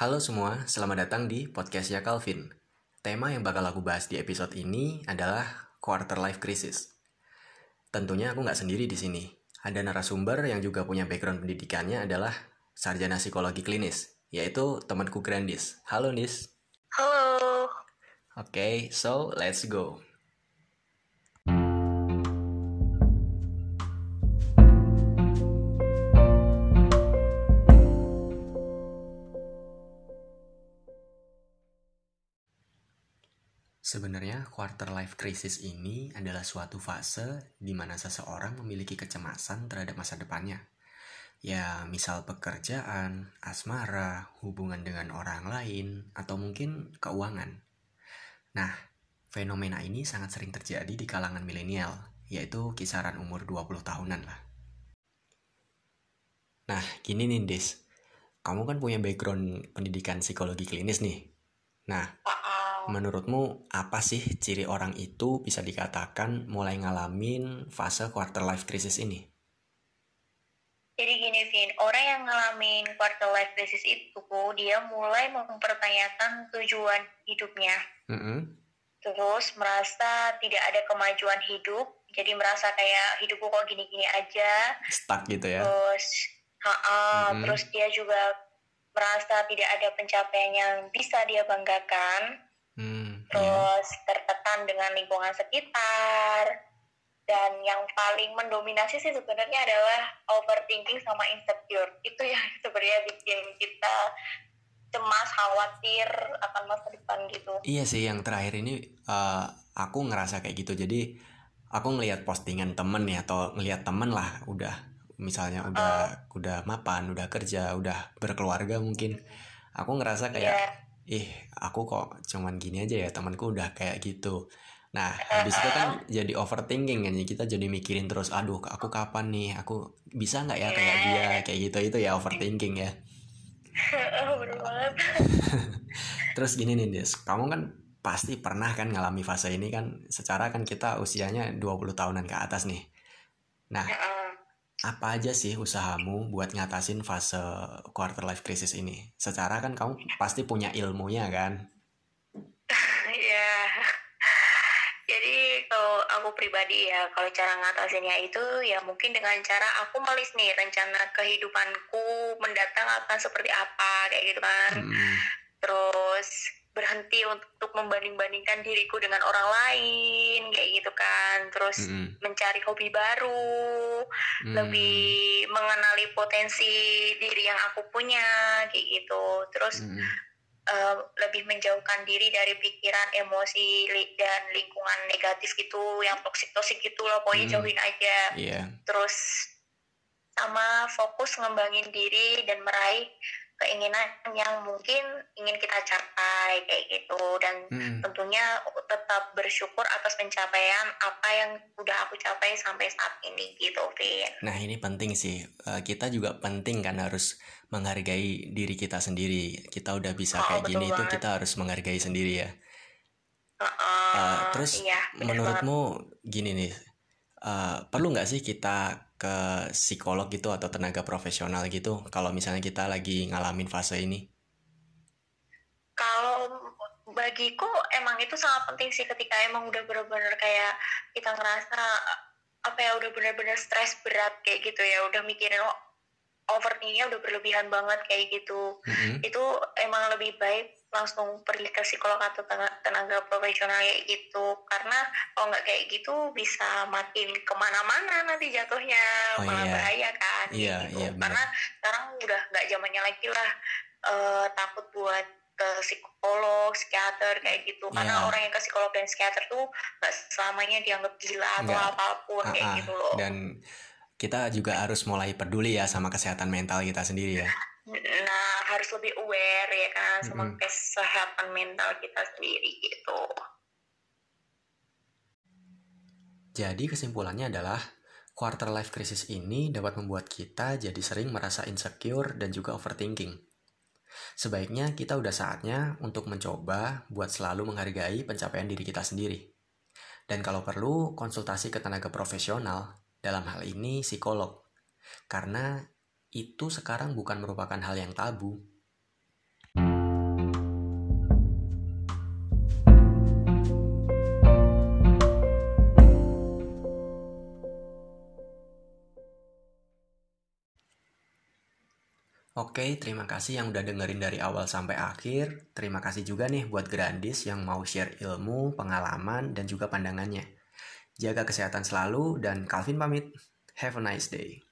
Halo semua, selamat datang di podcastnya Calvin. Tema yang bakal aku bahas di episode ini adalah quarter life crisis. Tentunya aku nggak sendiri di sini. Ada narasumber yang juga punya background pendidikannya adalah sarjana psikologi klinis, yaitu temanku Grandis. Halo Nis. Halo. Oke, okay, so let's go. Sebenarnya quarter life crisis ini adalah suatu fase di mana seseorang memiliki kecemasan terhadap masa depannya. Ya, misal pekerjaan, asmara, hubungan dengan orang lain, atau mungkin keuangan. Nah, fenomena ini sangat sering terjadi di kalangan milenial, yaitu kisaran umur 20 tahunan lah. Nah, gini nih, Des. Kamu kan punya background pendidikan psikologi klinis nih. Nah, menurutmu apa sih ciri orang itu bisa dikatakan mulai ngalamin fase quarter life crisis ini? Jadi gini Vin, orang yang ngalamin quarter life crisis itu dia mulai mempertanyakan tujuan hidupnya. Mm -hmm. Terus merasa tidak ada kemajuan hidup, jadi merasa kayak hidupku kok gini-gini aja. Stuck gitu ya. Terus, ha -ha, mm -hmm. terus dia juga merasa tidak ada pencapaian yang bisa dia banggakan hmm, terus yeah. tertekan dengan lingkungan sekitar. Dan yang paling mendominasi sih sebenarnya adalah overthinking sama insecure. Itu yang sebenarnya bikin kita cemas khawatir akan masa depan gitu. Iya sih yang terakhir ini uh, aku ngerasa kayak gitu. Jadi aku ngelihat postingan temen ya atau ngelihat temen lah udah misalnya udah uh, udah mapan udah kerja udah berkeluarga mungkin. Aku ngerasa kayak yeah ih aku kok cuman gini aja ya temanku udah kayak gitu. Nah habis itu kan jadi overthinking kan kita jadi mikirin terus aduh aku kapan nih? Aku bisa nggak ya kayak dia? Kayak gitu itu ya overthinking ya. Terus gini nih Des. Kamu kan pasti pernah kan ngalami fase ini kan secara kan kita usianya 20 tahunan ke atas nih. Nah apa aja sih usahamu buat ngatasin fase quarter life crisis ini? Secara kan kamu pasti punya ilmunya kan? ya, jadi kalau aku pribadi ya, kalau cara ngatasinnya itu ya mungkin dengan cara aku melis nih rencana kehidupanku mendatang akan seperti apa kayak gitu kan. Hmm. Terus berhenti untuk membanding-bandingkan diriku dengan orang lain kayak gitu kan terus mm -hmm. mencari hobi baru mm. lebih mengenali potensi diri yang aku punya kayak gitu terus mm. uh, lebih menjauhkan diri dari pikiran emosi dan lingkungan negatif gitu yang toksik toksik gitu loh pokoknya mm. jauhin aja yeah. terus sama fokus ngembangin diri dan meraih keinginan yang mungkin ingin kita capai kayak gitu dan hmm. tentunya tetap bersyukur atas pencapaian apa yang udah aku capai sampai saat ini gitu Vin. Nah ini penting sih eh, kita juga penting kan harus menghargai diri kita sendiri kita udah bisa oh, kayak gini banget. itu kita harus menghargai sendiri ya. Uh, uh, terus iya, menurutmu banget. gini nih uh, perlu nggak sih kita ke psikolog gitu atau tenaga profesional gitu kalau misalnya kita lagi ngalamin fase ini? Kalau bagiku emang itu sangat penting sih ketika emang udah bener-bener kayak kita ngerasa apa ya udah bener-bener stres berat kayak gitu ya udah mikirin oh, overthinkingnya udah berlebihan banget kayak gitu mm-hmm. itu emang lebih baik langsung pergi ke psikolog atau tenaga profesional kayak gitu karena kalau nggak kayak gitu bisa makin ke mana-mana nanti jatuhnya oh, malah iya. bahaya kan iya, gitu iya, karena sekarang udah nggak zamannya lagi lah uh, takut buat ke psikolog, psikiater kayak gitu yeah. karena orang yang ke psikolog dan psikiater tuh nggak selamanya dianggap gila atau Nggak. apa pun uh -uh. kayak gitu loh dan kita juga harus mulai peduli ya sama kesehatan mental kita sendiri ya nah harus lebih aware ya kan sama mm -hmm. kesehatan mental kita sendiri gitu jadi kesimpulannya adalah quarter life crisis ini dapat membuat kita jadi sering merasa insecure dan juga overthinking. Sebaiknya kita udah saatnya untuk mencoba buat selalu menghargai pencapaian diri kita sendiri. Dan kalau perlu, konsultasi ke tenaga profesional, dalam hal ini psikolog. Karena itu sekarang bukan merupakan hal yang tabu. Oke, terima kasih yang udah dengerin dari awal sampai akhir. Terima kasih juga nih buat Grandis yang mau share ilmu, pengalaman, dan juga pandangannya. Jaga kesehatan selalu, dan Calvin pamit. Have a nice day.